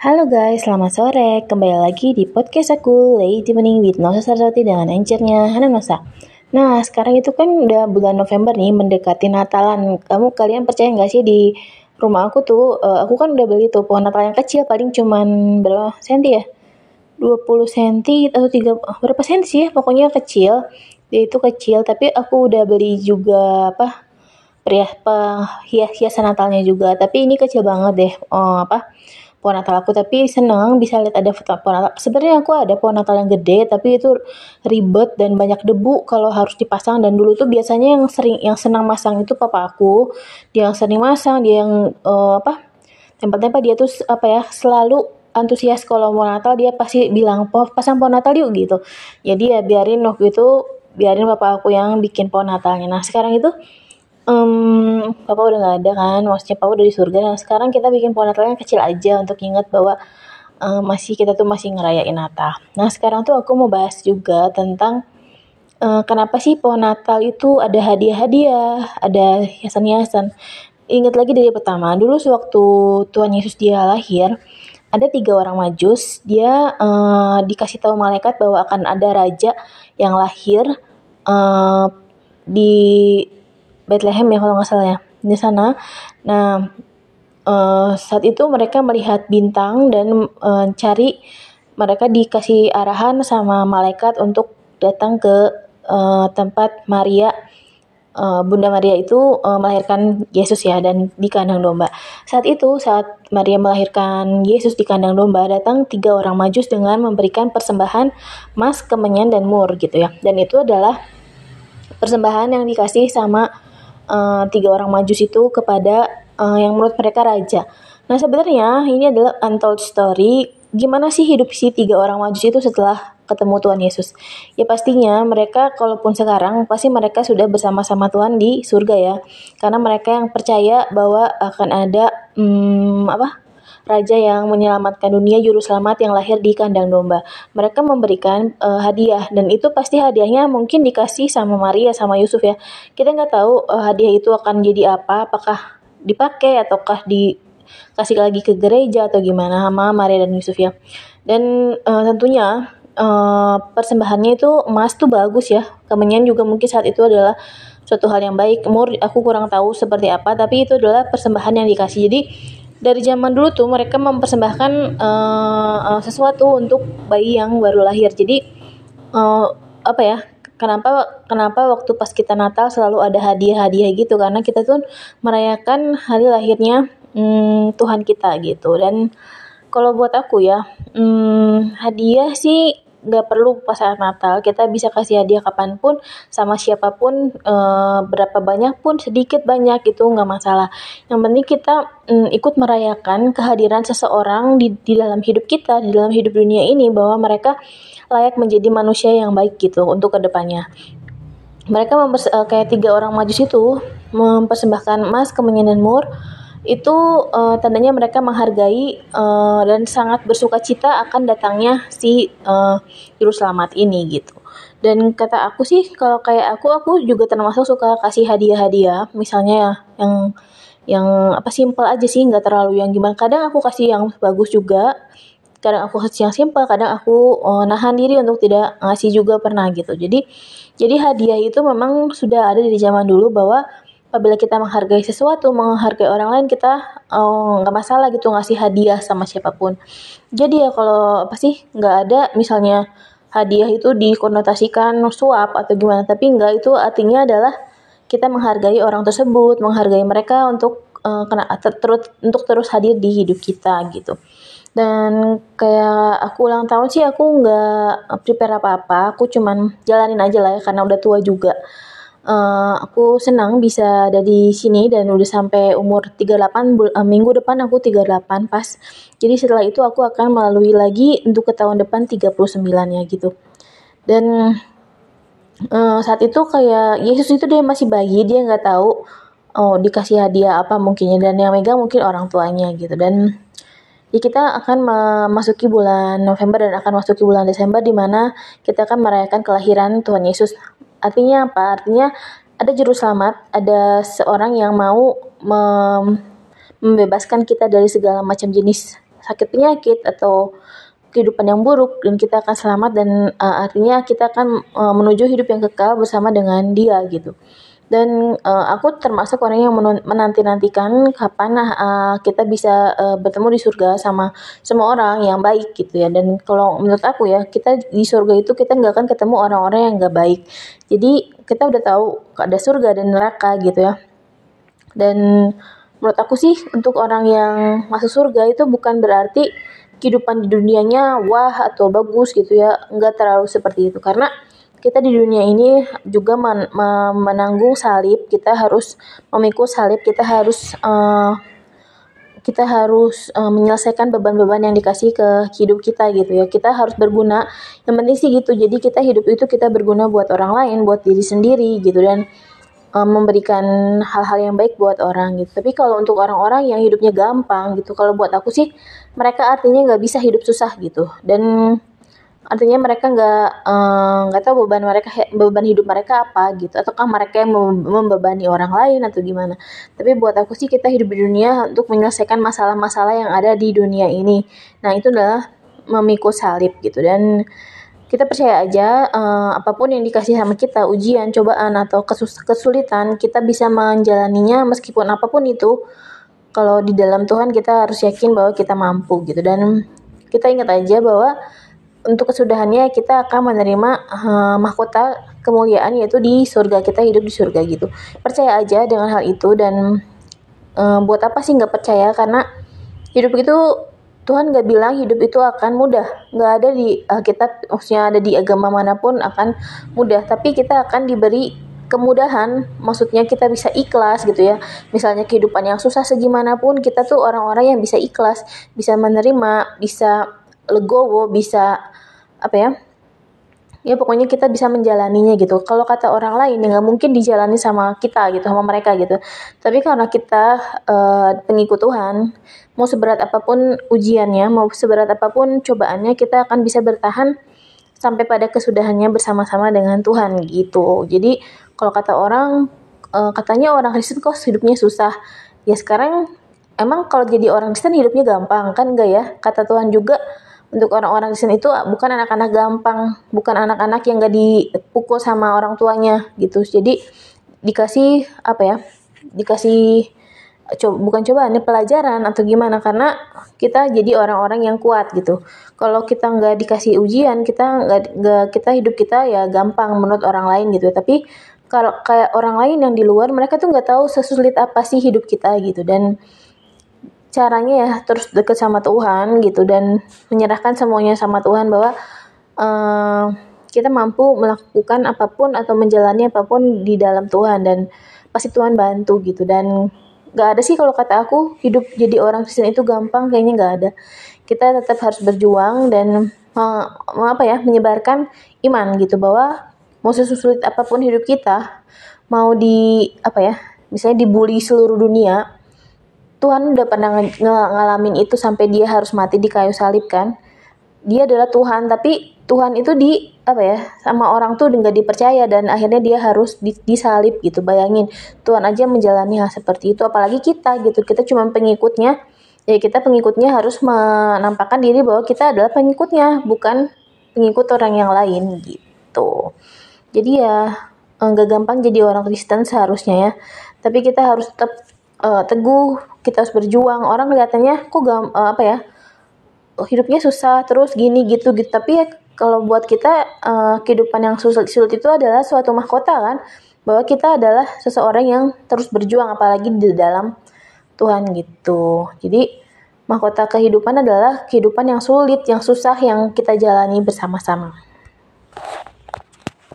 Halo guys, selamat sore. Kembali lagi di podcast aku, Lady Evening with Nosa Saraswati dengan anchornya Hana Nosa. Nah, sekarang itu kan udah bulan November nih, mendekati Natalan. Kamu kalian percaya nggak sih di rumah aku tuh, uh, aku kan udah beli tuh pohon Natal yang kecil, paling cuman berapa senti ya? 20 senti atau 3, berapa senti sih ya? Pokoknya kecil. Dia itu kecil, tapi aku udah beli juga apa? Perias, hias hiasan Natalnya juga. Tapi ini kecil banget deh. Oh, apa? Pohon Natal aku tapi seneng bisa lihat ada foto pohon Natal. Sebenarnya aku ada pohon Natal yang gede tapi itu ribet dan banyak debu kalau harus dipasang. Dan dulu tuh biasanya yang sering yang senang masang itu papa aku. Dia yang sering masang dia yang uh, apa tempat-tempat dia tuh apa ya selalu antusias kalau mau Natal dia pasti bilang pasang pohon Natal yuk gitu. Jadi ya biarin waktu itu biarin papa aku yang bikin pohon Natalnya. Nah sekarang itu um, papa udah nggak ada kan maksudnya papa udah di surga. Dan sekarang kita bikin pohon Natal yang kecil aja untuk ingat bahwa um, masih kita tuh masih ngerayain Natal. Nah sekarang tuh aku mau bahas juga tentang uh, kenapa sih pohon Natal itu ada hadiah-hadiah ada hiasan-hiasan. Ingat lagi dari pertama dulu sewaktu Tuhan Yesus dia lahir ada tiga orang majus. Dia uh, dikasih tahu malaikat bahwa akan ada raja yang lahir uh, di Bethlehem ya kalau nggak salah ya di sana. Nah uh, saat itu mereka melihat bintang dan uh, cari mereka dikasih arahan sama malaikat untuk datang ke uh, tempat Maria Bunda Maria itu melahirkan Yesus ya dan di kandang domba. Saat itu saat Maria melahirkan Yesus di kandang domba datang tiga orang majus dengan memberikan persembahan emas, kemenyan dan mur gitu ya. Dan itu adalah persembahan yang dikasih sama uh, tiga orang majus itu kepada uh, yang menurut mereka raja. Nah sebenarnya ini adalah untold story. Gimana sih hidup si tiga orang majus itu setelah ketemu Tuhan Yesus? Ya pastinya mereka kalaupun sekarang pasti mereka sudah bersama-sama Tuhan di surga ya. Karena mereka yang percaya bahwa akan ada hmm, apa raja yang menyelamatkan dunia juru selamat yang lahir di kandang domba. Mereka memberikan uh, hadiah dan itu pasti hadiahnya mungkin dikasih sama Maria sama Yusuf ya. Kita nggak tahu uh, hadiah itu akan jadi apa, apakah dipakai ataukah dikasih lagi ke gereja atau gimana sama Maria dan Yusuf ya. Dan uh, tentunya uh, persembahannya itu emas tuh bagus ya. Kemenyan juga mungkin saat itu adalah suatu hal yang baik. Mur aku kurang tahu seperti apa, tapi itu adalah persembahan yang dikasih. Jadi dari zaman dulu tuh mereka mempersembahkan uh, uh, sesuatu untuk bayi yang baru lahir. Jadi uh, apa ya? Kenapa kenapa waktu pas kita Natal selalu ada hadiah-hadiah gitu karena kita tuh merayakan hari lahirnya um, Tuhan kita gitu. Dan kalau buat aku ya, um, hadiah sih nggak perlu pas saat Natal. Kita bisa kasih hadiah kapan pun sama siapa pun e, berapa banyak pun sedikit banyak itu nggak masalah. Yang penting kita mm, ikut merayakan kehadiran seseorang di, di dalam hidup kita di dalam hidup dunia ini bahwa mereka layak menjadi manusia yang baik gitu untuk ke depannya. Mereka mempers, e, kayak tiga orang majus itu mempersembahkan emas kemenyan dan mur itu uh, tandanya mereka menghargai uh, dan sangat bersuka cita akan datangnya si uh, juru selamat ini gitu. Dan kata aku sih kalau kayak aku aku juga termasuk suka kasih hadiah-hadiah, misalnya ya yang yang apa simpel aja sih nggak terlalu yang gimana. Kadang aku kasih yang bagus juga, kadang aku kasih yang simpel, kadang aku uh, nahan diri untuk tidak ngasih juga pernah gitu. Jadi jadi hadiah itu memang sudah ada di zaman dulu bahwa apabila kita menghargai sesuatu, menghargai orang lain, kita oh, nggak oh, masalah gitu ngasih hadiah sama siapa pun. Jadi ya kalau apa sih nggak ada misalnya hadiah itu dikonotasikan suap atau gimana, tapi nggak itu artinya adalah kita menghargai orang tersebut, menghargai mereka untuk uh, kena terus untuk terus hadir di hidup kita gitu. Dan kayak aku ulang tahun sih aku nggak prepare apa-apa, aku cuman jalanin aja lah ya karena udah tua juga uh, aku senang bisa ada di sini dan udah sampai umur 38 bul uh, minggu depan aku 38 pas. Jadi setelah itu aku akan melalui lagi untuk ke tahun depan 39 ya gitu. Dan uh, saat itu kayak Yesus itu dia masih bayi, dia nggak tahu oh dikasih hadiah apa mungkinnya dan yang megang mungkin orang tuanya gitu dan ya kita akan memasuki bulan November dan akan masuki bulan Desember di mana kita akan merayakan kelahiran Tuhan Yesus Artinya apa? Artinya ada juru selamat, ada seorang yang mau mem membebaskan kita dari segala macam jenis sakit penyakit atau kehidupan yang buruk dan kita akan selamat dan uh, artinya kita akan uh, menuju hidup yang kekal bersama dengan dia gitu dan uh, aku termasuk orang yang menanti-nantikan kapan uh, kita bisa uh, bertemu di surga sama semua orang yang baik gitu ya. Dan kalau menurut aku ya kita di surga itu kita nggak akan ketemu orang-orang yang nggak baik. Jadi kita udah tahu ada surga dan neraka gitu ya. Dan menurut aku sih untuk orang yang masuk surga itu bukan berarti kehidupan di dunianya wah atau bagus gitu ya. Nggak terlalu seperti itu. Karena kita di dunia ini juga men menanggung salib, kita harus memikul salib, kita harus uh, kita harus uh, menyelesaikan beban-beban yang dikasih ke hidup kita gitu ya. Kita harus berguna. Yang penting sih gitu. Jadi kita hidup itu kita berguna buat orang lain, buat diri sendiri gitu dan uh, memberikan hal-hal yang baik buat orang gitu. Tapi kalau untuk orang-orang yang hidupnya gampang gitu, kalau buat aku sih mereka artinya nggak bisa hidup susah gitu. Dan artinya mereka nggak eh, nggak uh, tahu beban mereka beban hidup mereka apa gitu. Ataukah mereka yang membebani orang lain atau gimana. Tapi buat aku sih kita hidup di dunia untuk menyelesaikan masalah-masalah yang ada di dunia ini. Nah itu adalah memikul salib gitu. Dan kita percaya aja uh, apa pun yang dikasih sama kita ujian cobaan atau kesus kesulitan kita bisa menjalaninya meskipun apa pun itu. Kalau di dalam Tuhan kita harus yakin bahwa kita mampu gitu. Dan kita ingat aja bahwa untuk kesudahannya kita akan menerima uh, mahkota kemuliaan yaitu di surga. Kita hidup di surga gitu. Percaya aja dengan hal itu dan uh, buat apa sih nggak percaya? Karena hidup itu Tuhan nggak bilang hidup itu akan mudah. Nggak ada di uh, kita maksudnya ada di agama mana pun akan mudah. Tapi kita akan diberi kemudahan. Maksudnya kita bisa ikhlas gitu ya. Misalnya kehidupan yang susah segimanapun kita tuh orang-orang yang bisa ikhlas bisa menerima bisa legowo bisa apa ya ya pokoknya kita bisa menjalaninya gitu. Kalau kata orang lain ya nggak mungkin dijalani sama kita gitu sama mereka gitu. Tapi karena kita uh, pengikut Tuhan mau seberat apa pun ujiannya mau seberat apa pun cobaannya kita akan bisa bertahan sampai pada kesudahannya bersama-sama dengan Tuhan gitu. Jadi kalau kata orang uh, katanya orang Kristen kok hidupnya susah. Ya sekarang emang kalau jadi orang Kristen hidupnya gampang kan enggak ya? Kata Tuhan juga untuk orang-orang di sini itu bukan anak-anak gampang, bukan anak-anak yang gak dipukul sama orang tuanya gitu. Jadi dikasih apa ya? Dikasih coba bukan coba ini pelajaran atau gimana karena kita jadi orang-orang yang kuat gitu. Kalau kita nggak dikasih ujian, kita nggak kita hidup kita ya gampang menurut orang lain gitu. Tapi kalau kayak orang lain yang di luar mereka tuh nggak tahu sesulit apa sih hidup kita gitu dan caranya ya terus deket sama Tuhan gitu dan menyerahkan semuanya sama Tuhan bahwa uh, kita mampu melakukan apa pun atau menjalani apa pun di dalam Tuhan dan pasti Tuhan bantu gitu. Dan gak ada sih kalau kata aku hidup jadi orang Kristen itu gampang kayaknya gak ada. Kita tetap harus berjuang dan uh, apa ya menyebarkan iman gitu bahwa mau sesulit apa pun hidup kita mau di apa ya misalnya dibully seluruh dunia Tuhan udah pernah ng ngalamin itu sampai dia harus mati di kayu salib kan? Dia adalah Tuhan tapi Tuhan itu di apa ya sama orang tuh nggak dipercaya dan akhirnya dia harus di, disalib gitu. Bayangin Tuhan aja menjalani hal seperti itu apalagi kita gitu. Kita cuma pengikutnya. Ya kita pengikutnya harus menampakkan diri bahwa kita adalah pengikutnya bukan pengikut orang yang lain gitu. Jadi ya nggak gampang jadi orang Kristen seharusnya ya. Tapi kita harus tetap uh, teguh kita harus berjuang. Orang kelihatannya kok gak uh, apa ya hidupnya susah terus gini gitu gitu. Tapi ya kalau buat kita uh, kehidupan yang sulit, sulit itu adalah suatu mahkota kan? Bahwa kita adalah seseorang yang terus berjuang apalagi di dalam Tuhan gitu. Jadi mahkota kehidupan adalah kehidupan yang sulit yang susah yang kita jalani bersama-sama